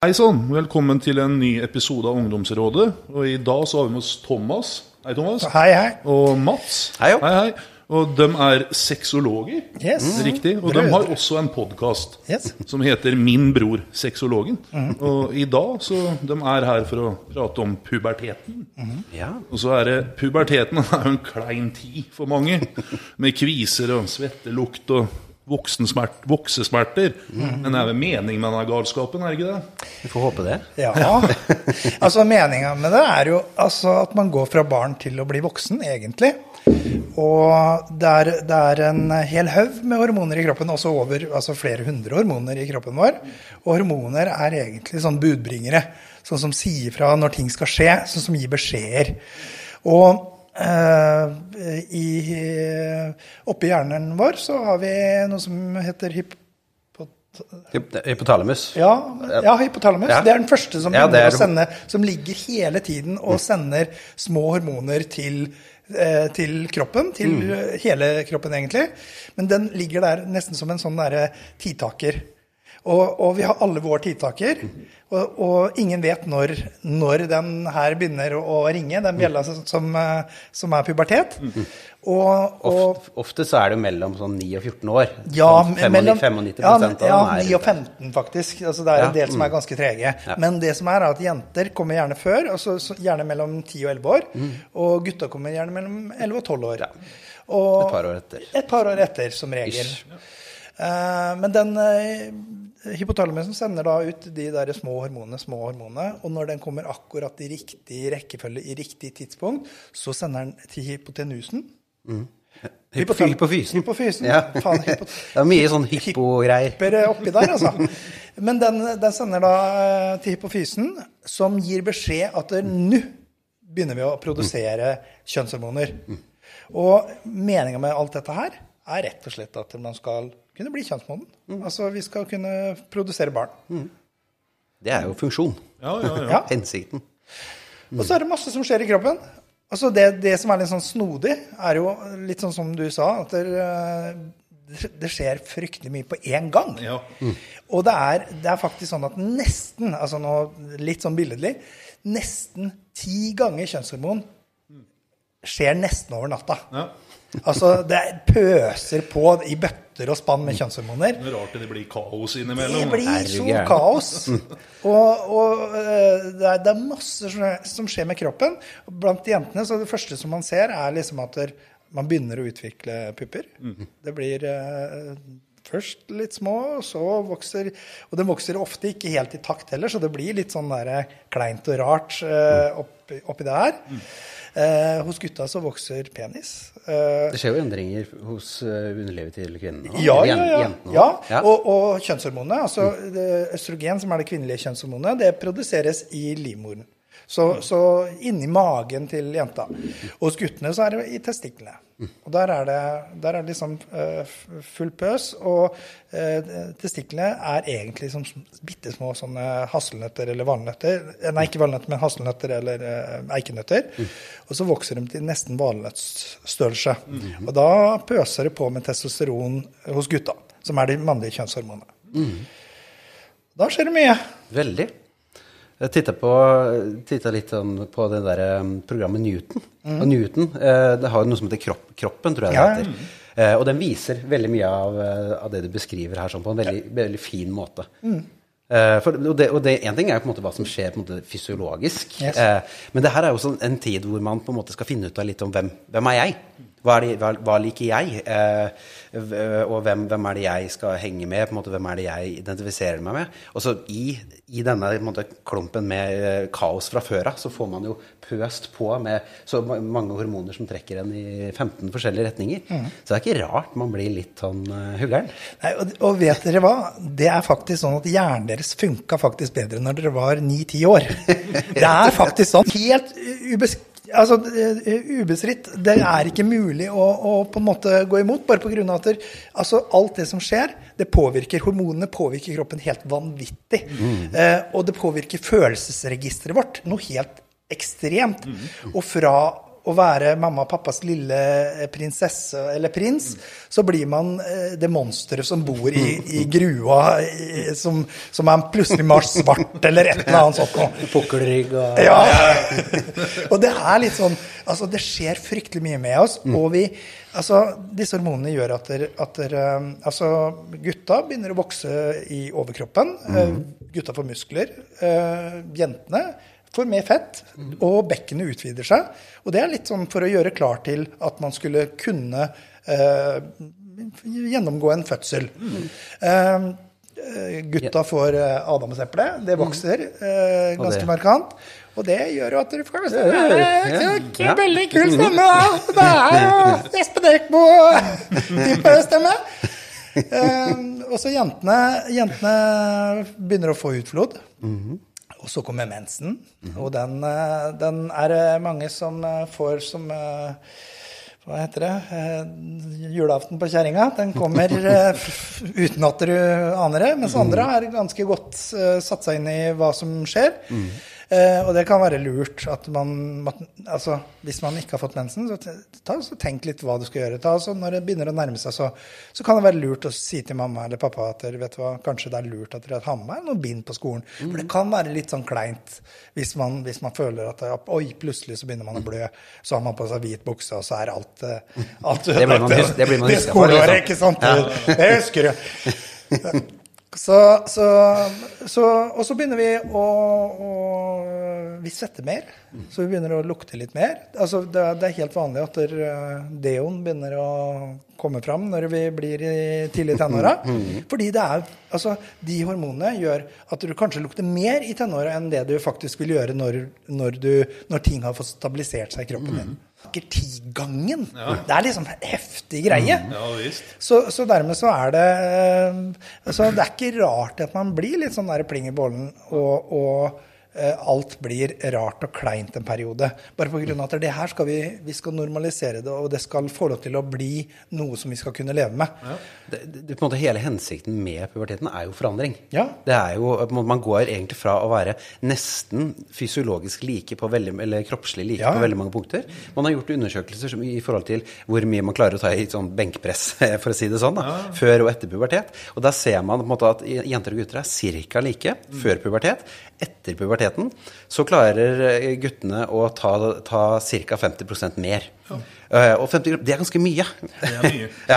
Hei sann, velkommen til en ny episode av Ungdomsrådet. Og I dag så har vi med oss Thomas. Hei, Thomas. Hei, hei. Og Mats. Hei, jo. hei, hei. Og de er sexologer. Yes. Riktig. Og de har også en podkast Yes. som heter Min bror sexologen. Og i dag så de er her for å prate om puberteten. Ja. Og så er det puberteten er jo en klein tid for mange. Med kviser og svettelukt og voksensmert, voksesmerter. Men det er vel mening med denne galskapen, er det ikke det? Vi får håpe det. Ja. Altså, meninga med det er jo altså, at man går fra barn til å bli voksen, egentlig. Og det er, det er en hel haug med hormoner i kroppen, også over altså flere hundre hormoner i kroppen vår. Og hormoner er egentlig sånn budbringere, sånn som sier fra når ting skal skje, sånn som gir beskjeder. Og eh, i, oppi hjernen vår så har vi noe som heter hypot... Hypotalamus. Ja, ja hypotalamus. Ja. Det er den første som, Ja, er- sende, som ligger hele tiden og sender små hormoner til, eh, til kroppen. Til Mm. eh, hele kroppen, egentlig. Men den ligger der nesten som en sånn derre tidtaker. Og, og vi har alle vår tidtaker. Og, og ingen vet når, når den her begynner å, å ringe, den bjella som, som, eh, som er pubertet. Og, Ofte, ofte så er det jo mellom sånn 9 og 14 år. ja, sånn 95, mellom 95 ja, av ja, er 9 og 15, faktisk. Altså, det er en del som er mm. ganske trege. Ja. Men det som er, er at jenter kommer gjerne før, altså så gjerne mellom 10 og 11 år. Og gutta kommer gjerne mellom 11 og 12 år. Mm. Ja. Og Et par år etter. Et par år etter, som regel. Uh, men den uh, hypotalamusen sender da ut de der små hormonene, små hormonene. Og når den kommer akkurat i riktig rekkefølge, i riktig tidspunkt, så sender den til hypotenusen. Hypo- Hypofysen. Hypofysen. Ja. Faen, hypo- Det er mye sånn hypo-greier. hyper oppi der, altså. Men den, den sender da eh, til hypofysen, som gir beskjed at nå begynner vi å produsere kjønnshormoner. Og meninga med alt dette her er rett og slett at man skal kunne bli kjønnsmoden. Altså vi skal kunne produsere barn. Det er jo funksjon. Ja, ja, ja. Ja. Hensikten. Og så er det masse som skjer i kroppen. Altså det, det som er litt sånn snodig, er jo litt sånn som du sa, at det, eh, det skjer fryktelig mye på én gang. Ja. Og det er, det er faktisk sånn at nesten, altså nå litt sånn billedlig, nesten ti ganger kjønnshormon skjer nesten over natta. ja. Altså det pøser på i bøtter og spann med kjønnshormoner. Det er rart det blir kaos innimellom. Det blir så kaos. Og, og eh, det, er, det er masse som- som skjer med kroppen. Blant jentene så det første som man ser, er liksom at man begynner å utvikle pupper. Det blir eh, først litt små, og så vokser Og de vokser ofte ikke helt i takt heller, så det blir litt sånn der kleint og rart eh, oppi, oppi det her. Eh, hos gutta så vokser penis. Eh, Det skjer jo endringer hos uh, underlivet til kvinnene. ja, ja, ja. jentene ja. Ja. Og, og kjønnshormonene, altså mm. østrogen, som er det kvinnelige kjønnshormonet, det produseres i livmoren. Så, så inni magen til jenta. Og hos guttene så er det i testiklene. Og der er det, der er det liksom eh, full pøs. Og eh, testiklene er egentlig som bitte små sånne hasselnøtter eller valnøtter. Eh, Nei, ikke valnøtter, men hasselnøtter eller eikenøtter. Og så vokser de til nesten valnøttstørrelse. Og da pøser det på med testosteron hos gutta, som er de mannlige kjønnshormonene. Da skjer det mye. Veldig. Jeg titta, litt sånn på det der um, programmet Newton. Og Newton eh, det har noe som heter kropp, Kroppen, tror jeg det Ja, ja. heter. Eh, og den viser veldig mye av, eh, av det du beskriver her sånn, på en veldig, veldig fin måte. Mm. for, og, det, og det, en ting er jo på en måte hva som skjer på en måte fysiologisk. Yes. Eh, men det her er jo sånn en tid hvor man på en måte skal finne ut av litt om hvem, hvem er jeg? Hva, det, hva, hva liker jeg? Eh, og hvem, hvem er det jeg skal henge med? Måte, hvem er det jeg identifiserer meg med? Og så i, i denne måte, klumpen med eh, kaos fra før av, så får man jo pøst på med så mange hormoner som trekker en i 15 forskjellige retninger. Så det er ikke rart man blir litt sånn uh, huggeren. Nei, og, og vet dere hva? Det er faktisk sånn at hjernen deres funka faktisk bedre når dere var 9-10 år. Det er faktisk sånn. Helt ubes altså, eh, ubestridt. Det er ikke mulig å, å på en måte gå imot, bare pga. at der, altså, alt det som skjer, det påvirker hormonene påvirker kroppen helt vanvittig. Eh, og det påvirker følelsesregisteret vårt noe helt ekstremt. Og fra å være mamma og pappas lille eh, prinsesse eller prins, så blir man eh, det monsteret som bor i, i grua, i, som, som er plutselig mars svart eller et eller annet sånt noe. Pukkelrygg og Ja. og det er litt sånn Altså, det skjer fryktelig mye med oss. Og vi Altså, disse hormonene gjør at, der, at der, altså, gutta begynner å vokse i overkroppen. Eh, gutta får muskler. Uh, jentene får mer fett, og bekkenet utvider seg. Og det er litt sånn for å gjøre klar til at man skulle kunne eh, gjennomgå en fødsel. Mm. eh, gutta får eh, adamseple. Det vokser eh, ganske det- markant. Og det gjør jo at dere får ja. ikke veldig kul stemme. Det er jo Espen Eikmo-type stemme. Eh, og så jentene, jentene begynner å få utflod. Og så kommer mensen. Og den, eh, den er det mange som eh, får som eh, hva heter det? Julaften på kjerringa. Den kommer uten at du aner det. Mens andre har ganske godt satt seg inn i hva som skjer. Eh, og det kan være lurt at man altså, Hvis man ikke har fått mensen, så, ta, så tenk litt hva du skal gjøre. Ta, så når det begynner å nærme seg, så, så kan det være lurt å si til mamma eller pappa at dere vet hva, kanskje det er lurt at dere har med meg noen bind på skolen. For det kan være litt sånn kleint hvis man, hvis man føler at oi, plutselig så begynner man å blø. Så har man på seg hvit bukse, og så er alt, eh, alt Det blir man det Det huska for, skoleåret, liksom. ikke sant? Det, det husker du. Så, så, så, og så begynner vi å, å Vi svetter mer. Så vi begynner å lukte litt mer. Altså, det, det er helt vanlig at eh, deoen begynner å komme fram når vi blir i tidlig i tenåra. Fordi det er Altså, de hormonene gjør at du kanskje lukter mer i tenåra enn det du faktisk vil gjøre når, når, du, når ting har fått stabilisert seg i kroppen din. Snakker Ja. Det er liksom heftig greie. Ja visst. Så, så dermed så er det Så altså Det er ikke rart at man blir litt sånn der pling i bollen, og, og eh, alt blir rart og kleint en periode. Bare av at det her skal vi, vi skal normalisere det, og det skal få lov til å bli noe som vi skal kunne leve med. det, det, på en måte Hele hensikten med puberteten er jo forandring. Ja. Det er jo, Man går egentlig fra å være nesten fysiologisk like på veldig, eller kroppslig like Ja. på veldig mange punkter. Man har gjort undersøkelser som, i forhold til hvor mye man klarer å ta i sånn benkpress, for å si det sånn, da, før og etter pubertet. Og da ser man på en måte at jenter og gutter er ca. like før pubertet. Etter puberteten så klarer eh, guttene å ta, ta ca. 50% mer. Uh, og 50, det er ganske mye. Det er mye. ja.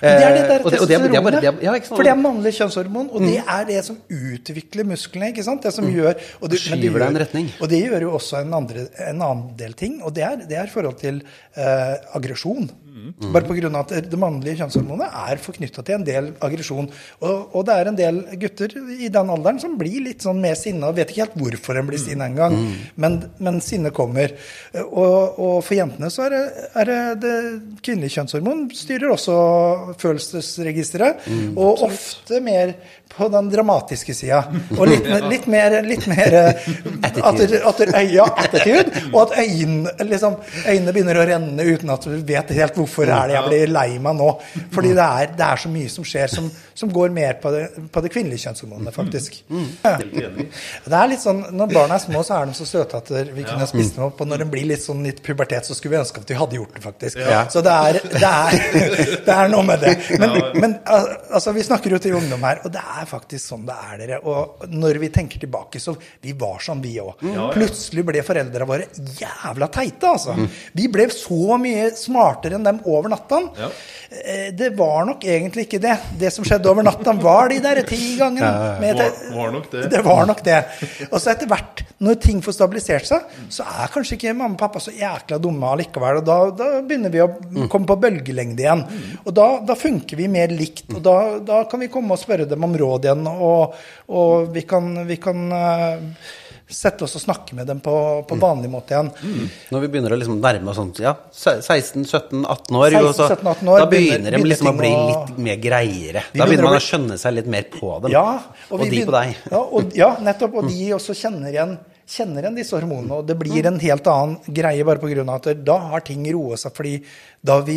Men det er det Eh, der er- er er- testosteronet. ja. For det er mannlig kjønnshormon, og det er det som utvikler musklene. ikke sant? Det som gjør, og det, det deg en retning. Og det gjør jo også en, andre, en annen del ting, og det er, det er forhold til uh, aggresjon. Bare på grunn av at det mannlige kjønnshormonet er forknytta til en del aggresjon. Og, og det er en del gutter i den alderen som blir litt sånn med sinna, og vet ikke helt hvorfor en blir sinna engang, men, men sinnet kommer. Og, og for jentene så er det, er det, det kvinnelige kjønnshormon styrer også følelsesregisteret, og ofte mer på den dramatiske sida. Og litt, litt mer, litt mer attitude. at, at ja, attitude, og at øynene, liksom, øynene begynner å renne uten at du vet helt hvorfor er det jeg blir lei meg nå. Fordi det er, det er så mye som skjer som, som går mer på det, på det kvinnelige kjønnshormonet, faktisk. Ja. Det er litt sånn, Når barna er små, så er de så søte at vi kunne spist dem opp. Og når de blir litt sånn litt pubertet, så skulle vi ønske at vi hadde gjort det, faktisk. Så det er, det, er, det er noe med det. Men, men altså, vi snakker jo til ungdom her, og det er faktisk sånn det er, dere. Og når vi tenker tilbake, så vi var sånn, vi òg. Plutselig ble foreldra våre jævla teite, altså. Vi ble så mye smartere enn dem over natta. Ja. Eh, Det var nok egentlig ikke det. Det som skjedde over natta, var de der ti gangene. med Var, var nok det. det var nok det. Og så etter hvert, når ting får stabilisert seg, så er kanskje ikke mamma og pappa så jækla dumme allikevel. Og da, da begynner vi å komme på bølgelengde igjen. Og da, da funker vi mer likt. Og da, da kan vi komme og spørre dem om råd igjen, og, og vi kan, vi kan eh, sette oss og snakke med dem på, på vanlig måte igjen. Når vi begynner å liksom nærme oss sånn, ja, 16-17-18 år, 16-17-18 år da begynner de liksom å bli litt mer greiere. Da begynner begynner man å skjønne seg litt mer på dem. Ja, og og de på deg. Ja, og, ja nettopp. Og de også kjenner igjen kjenner igjen disse hormonene, og det blir en helt annen greie bare pga. at da har ting roet seg. fordi da vi,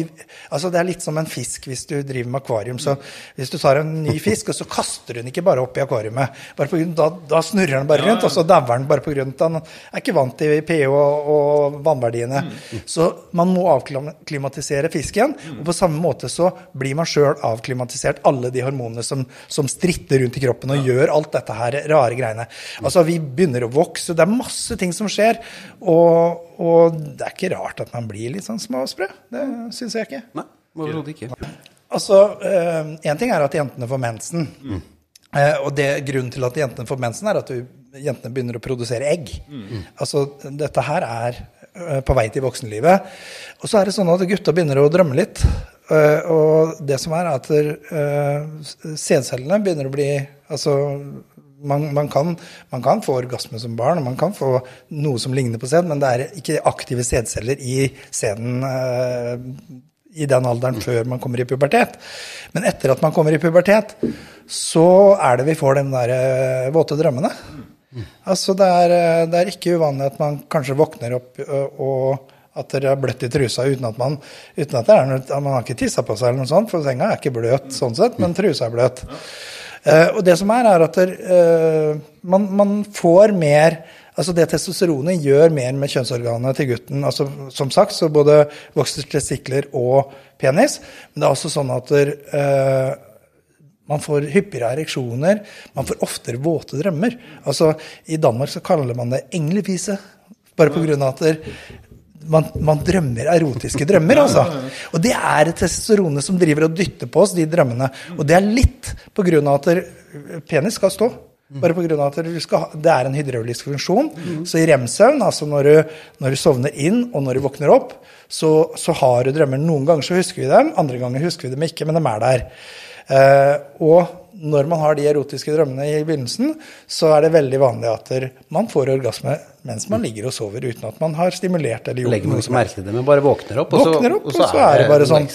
altså Det er litt som en fisk hvis du driver med akvarium. så Hvis du tar en ny fisk, og så kaster du den ikke bare opp i akvariumet. bare på grunn, da, da snurrer den bare rundt, og så dauer den bare pga. at den er ikke vant til pH og, og vannverdiene. Så man må avklimatisere fisken. Og på samme måte så blir man sjøl avklimatisert alle de hormonene som, som stritter rundt i kroppen og gjør alt dette her rare greiene. Altså Vi begynner å vokse, det er masse ting som skjer. og og det er ikke rart at man blir litt sånn småsprø. Det syns jeg ikke. Nei, overhodet ikke. Altså, Én eh, ting er at jentene får mensen. Mm. Og det, grunnen til at jentene får mensen, er at du, jentene begynner å produsere egg. Mm. Altså, dette her er eh, på vei til voksenlivet. Og så er det sånn at gutta begynner å drømme litt. Og det som er, at uh, sædcellene begynner å bli Altså man, man, kan, man, kan, få orgasme som barn, og man kan få noe som ligner på sæd, men det er ikke aktive sædceller i sæden uh, i den alderen før man kommer i pubertet. Men etter at man kommer i pubertet, så er det vi får de der uh, våte drømmene. Altså det er, eh, det er, ikke uvanlig at man kanskje våkner opp og, og at det er bløtt i trusa uten at man uten at det er Man har ikke tissa på seg, eller noe sånt, for senga er ikke bløt sånn sett, men trusa er bløt. Uh, og det som er, er at der, uh, man, man, får mer Altså det testosteronet gjør mer med kjønnsorganet til gutten. Altså, som sagt, så både vokser testikler og penis. Men det er også sånn at der, uh, man får hyppigere ereksjoner. Man får oftere våte drømmer. Altså, I Danmark så kaller man det englefise. Bare pga. at man, man, drømmer erotiske drømmer, altså. Og det er testosteronet som driver og dytter på oss de drømmene. Og det er litt på grunn av at penis skal stå. Bare på grunn av at skal, det er en hydraulisk funksjon. Så i rem-søvn, altså når du, når du, sovner inn og når du våkner opp, så, så, har du drømmer. Noen ganger så husker vi dem, andre ganger husker vi dem ikke, men de er der. Eh, og når man har de erotiske drømmene i begynnelsen, så er det veldig vanlig at man får orgasme mens man ligger og sover uten at man har stimulert eller gjort Legger noe som til det, men bare våkner opp, og så, våkner opp, og så, og så er, det bare sånn.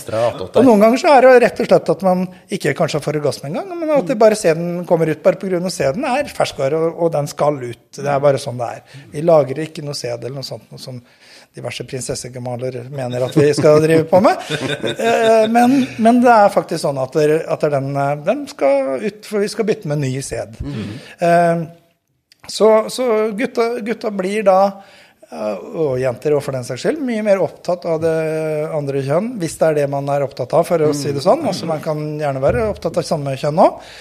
Og noen ganger så er det rett og slett at man ikke kanskje får orgasme engang, men at det bare sæden kommer ut bare pga. sæden er ferskvare, og, og den skal ut. Det er bare sånn det er. Vi lagrer ikke noe sæd eller noe sånt noe som diverse prinsessegemaler mener at vi skal drive på med. Eh, men, men det er faktisk sånn at, at den, den, skal ut, for vi skal bytte med ny sæd. Mm. Så, så gutta, gutta, blir da, eh, og jenter og for den saks skyld, mye mer opptatt av det andre kjønn, hvis det er det man er opptatt av, for å si det sånn. Også Man kan gjerne være opptatt av samme kjønn òg.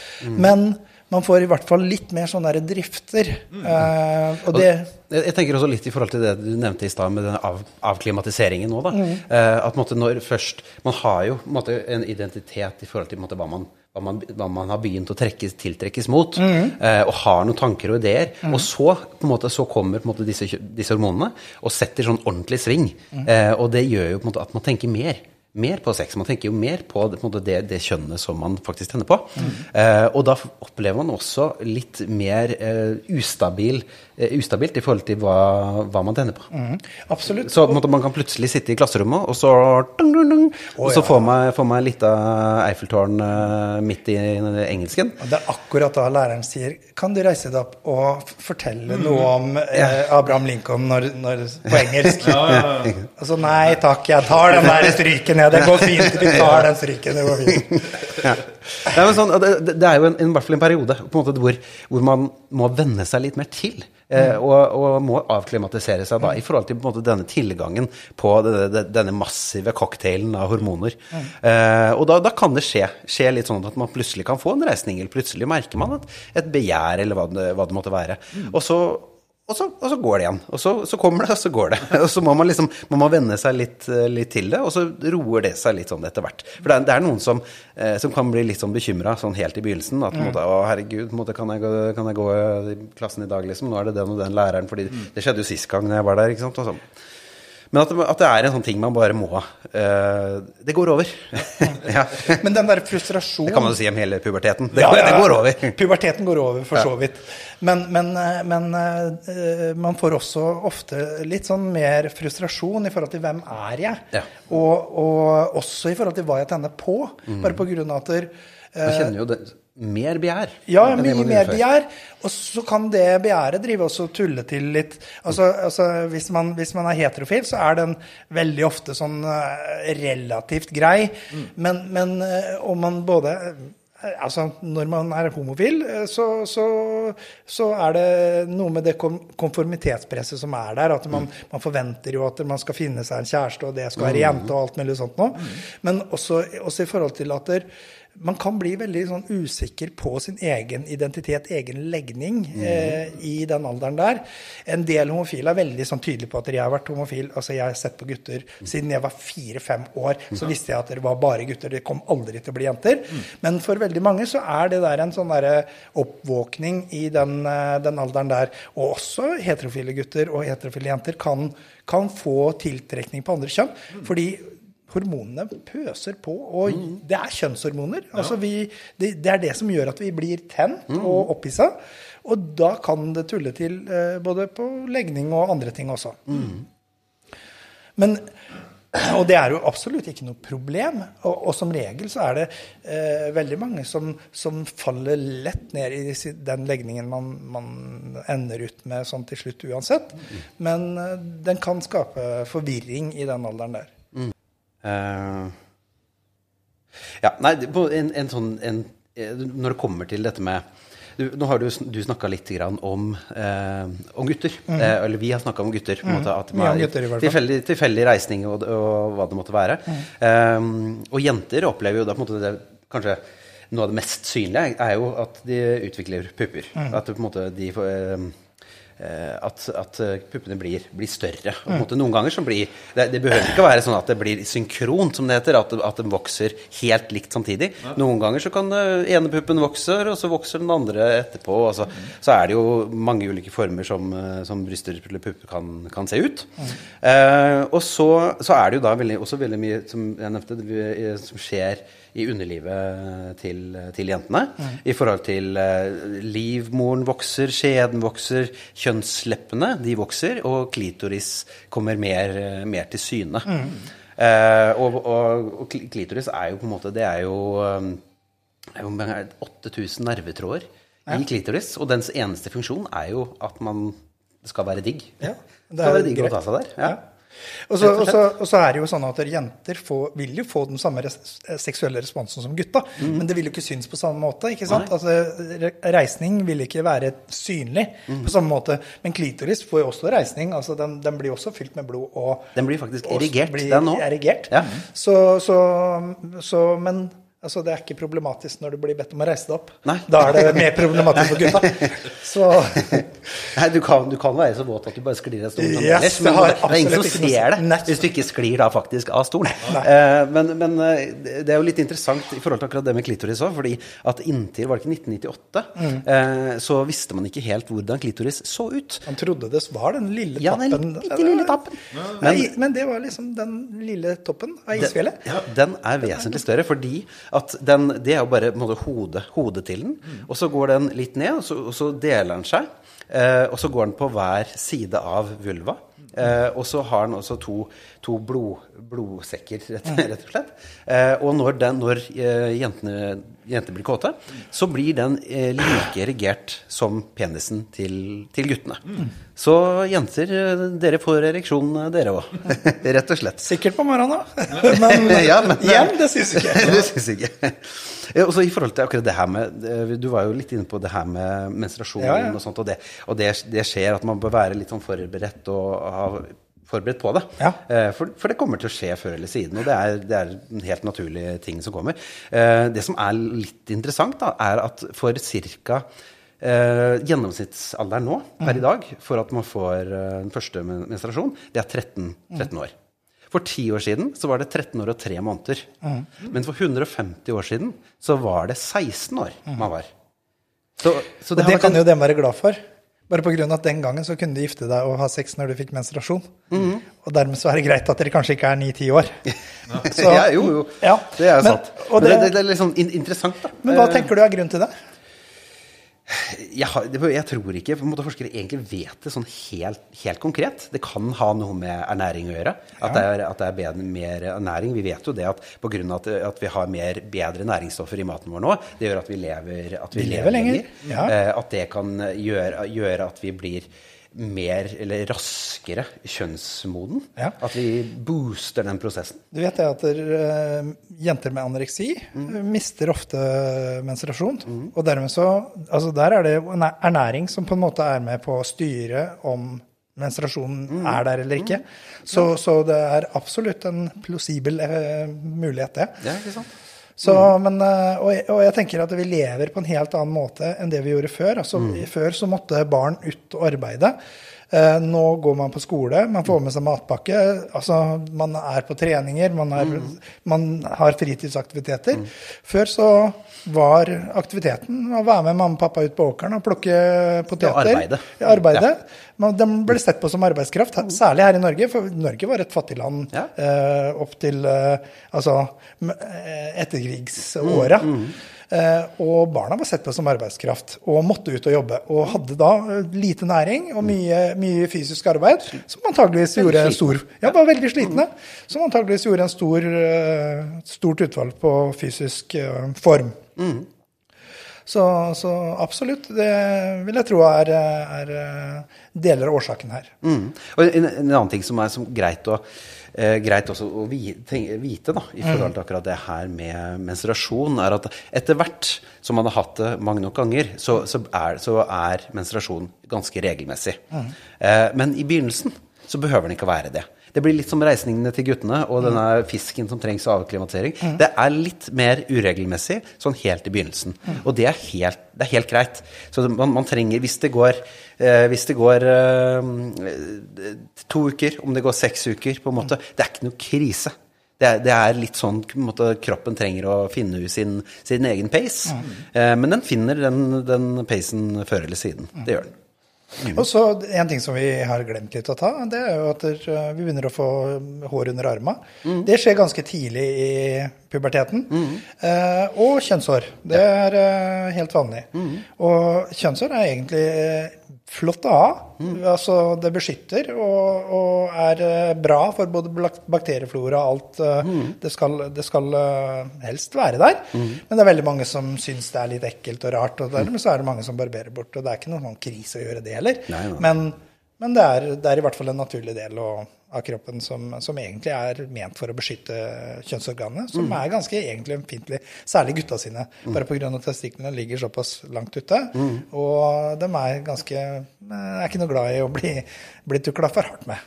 Men man får i hvert fall litt mer sånne drifter. Mm. Uh, og det jeg tenker også litt i forhold til det du nevnte i stad med den av, avklimatiseringen nå. da, mm. uh, at måtte, når først, Man har jo måtte, en identitet i forhold til måtte, hva, man, hva, man, hva, man, har begynt å trekkes, tiltrekkes mot, mm. uh, og har noen tanker og ideer. Mm. Og så, måte, så kommer måte, disse, disse, hormonene og setter sånn ordentlig sving. Mm. og det gjør jo at man tenker mer mer på sex. Man tenker jo mer på, på det, det, kjønnet som man faktisk tenner på. Mm. Eh, og da opplever man også litt mer eh, ustabil, eh, ustabilt i forhold til hva, hva man tenner på. Mm. Absolutt. Så måte, man kan plutselig sitte i klasserommet, og så, dung, dung, dung, oh, og så ja. får man, får man litt av Eiffeltårn eh, midt i engelsken. Og det er akkurat da læreren sier Kan du reise deg opp og fortelle mm. noe om eh, Abraham Lincoln når, når, på engelsk? ja, ja, altså nei takk, jeg tar den der stryken ned. Det går fint. Vi tar den stryken. Det går fint. Ja. Ja, sånn, det, det, er jo en, i hvert fall en periode en måte, hvor, hvor, man må venne seg litt mer til. Eh, mm. og, og, må avklimatisere seg da i forhold til måte, denne tilgangen på det, denne massive cocktailen av hormoner. Mm. Eh, og da, da, kan det skje, skje litt sånn at man plutselig kan få en reisning, eller plutselig merker man et, et begjær, eller hva det, hva det måtte være. Mm. Og så og så, og så, går det igjen. Og så, så, kommer det, og så går det. Og så må man liksom må man venne seg litt, eh, litt, til det, og så roer det seg litt sånn etter hvert. For det er, det er noen som, eh, som, kan bli litt sånn bekymra sånn helt i begynnelsen. At mm. måte, å herregud, måte, kan, jeg gå, kan, jeg gå, i klassen i dag, liksom? Nå er det den og den læreren. fordi mm. det skjedde jo sist gang jeg var der. ikke sant? Og sånn. Men at, at, det er en sånn ting man bare må uh, Det går over. ja. Men den der frustrasjonen Det kan man jo si om hele puberteten. Det, ja, ja, det går over. Puberteten går over, for så vidt. Men, men, eh, men uh, man får også ofte litt sånn mer frustrasjon i forhold til hvem er jeg? Og, og, også i forhold til hva jeg tenner på. Mm. Bare på grunn av at man kjenner jo det mer begjær. Ja, mye mer begjær. Og så kan det begjæret drive også og tulle til litt. Altså, altså hvis, man, hvis man er heterofil, så er den veldig ofte sånn eh, relativt grei. Mm. Men, men eh, om man både eh, Altså, når man er homofil, så, så, så er det noe med det konformitetspresset som er der. At man, man forventer jo at man skal finne seg en kjæreste, og det skal være jente og alt mulig sånt noe. Men også, også i forhold til at der, man kan bli veldig sånn usikker på sin egen identitet, egen legning, eh, i den alderen der. En del homofile er veldig sånn tydelige på at jeg har vært homofil. altså Jeg har sett på gutter siden jeg var fire-fem år. Så visste jeg at det var bare gutter. Det kom aldri til å bli jenter. Men for veldig mange så er det der en sånn der oppvåkning i den, eh, den alderen der. Og også heterofile gutter og heterofile jenter kan, kan få tiltrekning på andre kjønn. Fordi hormonene pøser på, og det er kjønnshormoner. Altså vi, det, det er det som gjør at vi blir tent og opphissa. Og da kan det tulle til eh, både på legning og andre ting også. Men og det er jo absolutt ikke noe problem. Og, og som regel så er det eh, veldig mange som, som faller lett ned i den legningen man, man ender ut med sånn til slutt uansett. Men eh, den kan skape forvirring i den alderen der. Eh, ja, nei, en, en sånn en, eh, Når det kommer til dette med du, Nå har du, du snakka litt grann om, eh, om gutter. Eh, eller vi har snakka om gutter. En måte, at Mye om man- gutter, i hvert fall. tilfeldig, tilfeldig reisning og, og hva det måtte være. Eh, og jenter opplever jo da på en måte det kanskje noe av det mest synlige er jo at de utvikler pupper. At det på en måte de får eh, at, at eh, puppene blir, blir større. En måte, noen ganger så blir det, det behøver ikke være sånn at det blir synkront, som det heter. At, at den vokser helt likt samtidig. Noen ganger så kan den ene puppen vokse, og så vokser den andre etterpå. Og så, så er det jo mange ulike former som, eh, som bryster eller pupper kan, kan se ut. Eh, og så, så er det jo da veldig, også veldig mye, som jeg nevnte, som skjer i underlivet til, til jentene. I forhold til eh, livmoren vokser, skjeden vokser, kjønnsleppene de vokser, og klitoris kommer mer, mer til syne. Eh, og, og, og klitoris er jo på en måte Det er jo, er jo 8000 nervetråder i klitoris, og dens eneste funksjon er jo at man skal være digg. Ja, det det er skal være digg å ta seg der. Ja. Og så, er det jo sånn at jenter får, vil jo få den samme res, seksuelle responsen som gutta, men det vil jo ikke synes på samme måte. ikke sant? Altså, Reisning vil ikke være synlig på samme måte. Men klitoris får jo også reisning. altså Den, den blir også fylt med blod. og Den blir faktisk erigert, den òg. Ja. Så, så, så Men altså, det er ikke problematisk når du blir bedt om å reise deg opp. Nei. Da er det mer problematisk for gutta. Så Nei, du kan, du kan være så våt at du bare sklir av stolen. Yes, ellers, men det er ingen som ser det hvis du ikke sklir da faktisk av stolen. Uh, men men eh, det er jo litt interessant i forhold til akkurat det med klitoris òg, fordi at inntil var det ikke 1998, Mm. uh, så visste man ikke helt hvordan klitoris så ut. Man trodde det var den lille Ja, den tappen. bitte lille tappen. Men, men det var liksom den lille toppen av isfjellet. Ja, den er vesentlig større, fordi at den, det er jo bare måte, hodet, hodet til den. Og så går den litt ned, og så, og så deler den seg. Eh, og så går den på hver side av vulva. Eh, og så har den også to, to blod, blodsekker, rett, rett og slett. Eh, og når, den, når eh, jentene, jenter blir kåte, så blir den eh, like erigert som penisen til, til guttene. Så jenter, eh, dere får ereksjon, eh, dere òg. rett og slett. Sikkert på morgenen, da. Men, Ja, men- igjen, det syns jeg ikke. det syns jeg ikke. Og så i forhold til akkurat det her med eh, Du var jo litt inne på det her med menstruasjon Ja, ja. og sånt, og, det, og det, det skjer at man bør være litt sånn forberedt og ha forberedt på det. Ja. Eh, For, for det kommer til å skje før eller siden, og det er, det er en helt naturlig ting som kommer. Eh, Det som er litt interessant, da, er at for ca. Eh, gjennomsnittsalderen nå per i dag for at man får eh, den første menstruasjon, det er 13, 13 år. For ti år siden så var det 13 år og 3 måneder. Men for 150 år siden så var det 16 år man var. Så, så Og det kan en- jo dem være glad for. Bare på grunn av at den gangen så kunne du gifte deg og ha sex når du fikk menstruasjon. Mhm. Og dermed så er det greit at dere kanskje ikke er 9-10 år. Så- ja, jo, jo. Ja, Det er jo sant. Men det, det- det, det er litt sånn interessant, da. Men hva Eh, tenker du er grunnen til det? Jeg, har, jeg tror ikke på en måte, forskere egentlig vet det sånn helt, helt konkret. Det kan ha noe med ernæring å gjøre. At det er, at det er bedre, mer ernæring. Vi vet jo det at pga. At, at vi har mer, bedre næringsstoffer i maten vår nå, det gjør at vi lever, at vi Vi lever lever lenger, lenger. ja. Eh, at det kan gjøre, gjøre at vi blir mer eller raskere kjønnsmoden. Ja. At vi booster den prosessen. Du vet det at der, jenter med anoreksi mm. mister ofte menstruasjon. Og dermed så Altså der er det ernæring som på en måte er med på å styre om menstruasjonen er der eller ikke. Så, så det er absolutt en plausibel eh, mulighet, det. Ja, ikke sant? Så, men, eh, og, jeg, og jeg tenker at vi lever på en helt annen måte enn det vi gjorde før. Altså, Før så måtte barn ut og arbeide. Eh, nå går man på skole, man får med seg matpakke. altså Man er på treninger, man, er, man har fritidsaktiviteter. Før så var aktiviteten å være med mamma og pappa ut på åkeren og plukke poteter. arbeide. Ja, arbeide. Ja. de ble sett på som arbeidskraft, særlig her i Norge. For Norge var et fattig land Ja. eh, opp til eh, altså, etterkrigsåra. Mm. etterkrigsåra. Eh, og barna var sett på som arbeidskraft og måtte ut og jobbe. Og hadde da eh, lite næring og mye, mye fysisk arbeid, som antageligvis gjorde en stor Ja, var veldig slitne. Som antageligvis gjorde en stor, eh, stort utvalg på fysisk form. Så, så absolutt, det vil jeg tro er, er deler av årsaken her. Mm. Og en, en annen ting som er som greit, å, eh, greit også å vi- vite da, i forhold til akkurat det her med menstruasjon, er at etter hvert som man har hatt det mange nok ganger, så, så, er, så er menstruasjon ganske regelmessig. Eh, men i begynnelsen så behøver den ikke å være det. Det blir litt som reisningene til guttene og denne fisken som trengs avklimatisering. Det er litt mer uregelmessig sånn helt i begynnelsen. Og det er helt, det er helt greit. Så man, man trenger, hvis det går, eh, hvis det går eh, to uker, om det går seks uker, på en måte, det er ikke noe krise. Det er, det er litt sånn på en måte, kroppen trenger å finne ut sin, sin egen pace. Eh, men den finner den, den pacen før eller siden. Det gjør den. Og så En ting som vi har glemt litt å ta, det er jo at eh, vi begynner å få hår under arma. Det skjer ganske tidlig i puberteten. Eh, og kjønnshår. Det er eh, helt vanlig. Og kjønnshår er egentlig eh, flott å ha. Altså, det beskytter og, og er eh, bra for både bakterieflora og alt. eh, Det skal, det skal helst være der. Men det er veldig mange som syns det er litt ekkelt og rart. Og dermed så er det mange som barberer bort. Og det er ikke noen sånn krise å gjøre det heller. Nei, nei. Men, men det, er, det er i hvert fall en naturlig del å- av kroppen som, som egentlig er ment for å beskytte kjønnsorganene, som Mm. er ganske egentlig ømfintlig, særlig gutta sine. Bare pga. at testiklene ligger såpass langt ute. Mm. Og de er ganske er ikke noe glad i å bli, bli tukla for hardt med.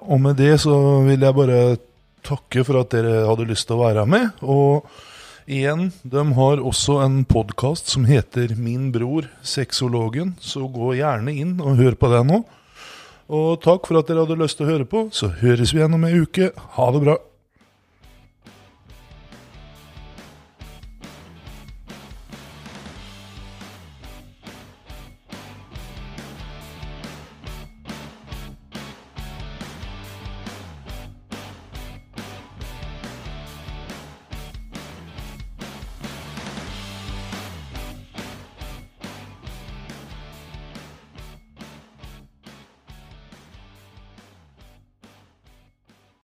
Og med det så vil jeg bare takke for at dere hadde lyst til å være med. Og igjen, de har også en podkast som heter Min bror, sexologen, så gå gjerne inn og hør på det nå. Og takk for at dere hadde lyst til å høre på. Så høres vi igjen om ei uke. Ha det bra.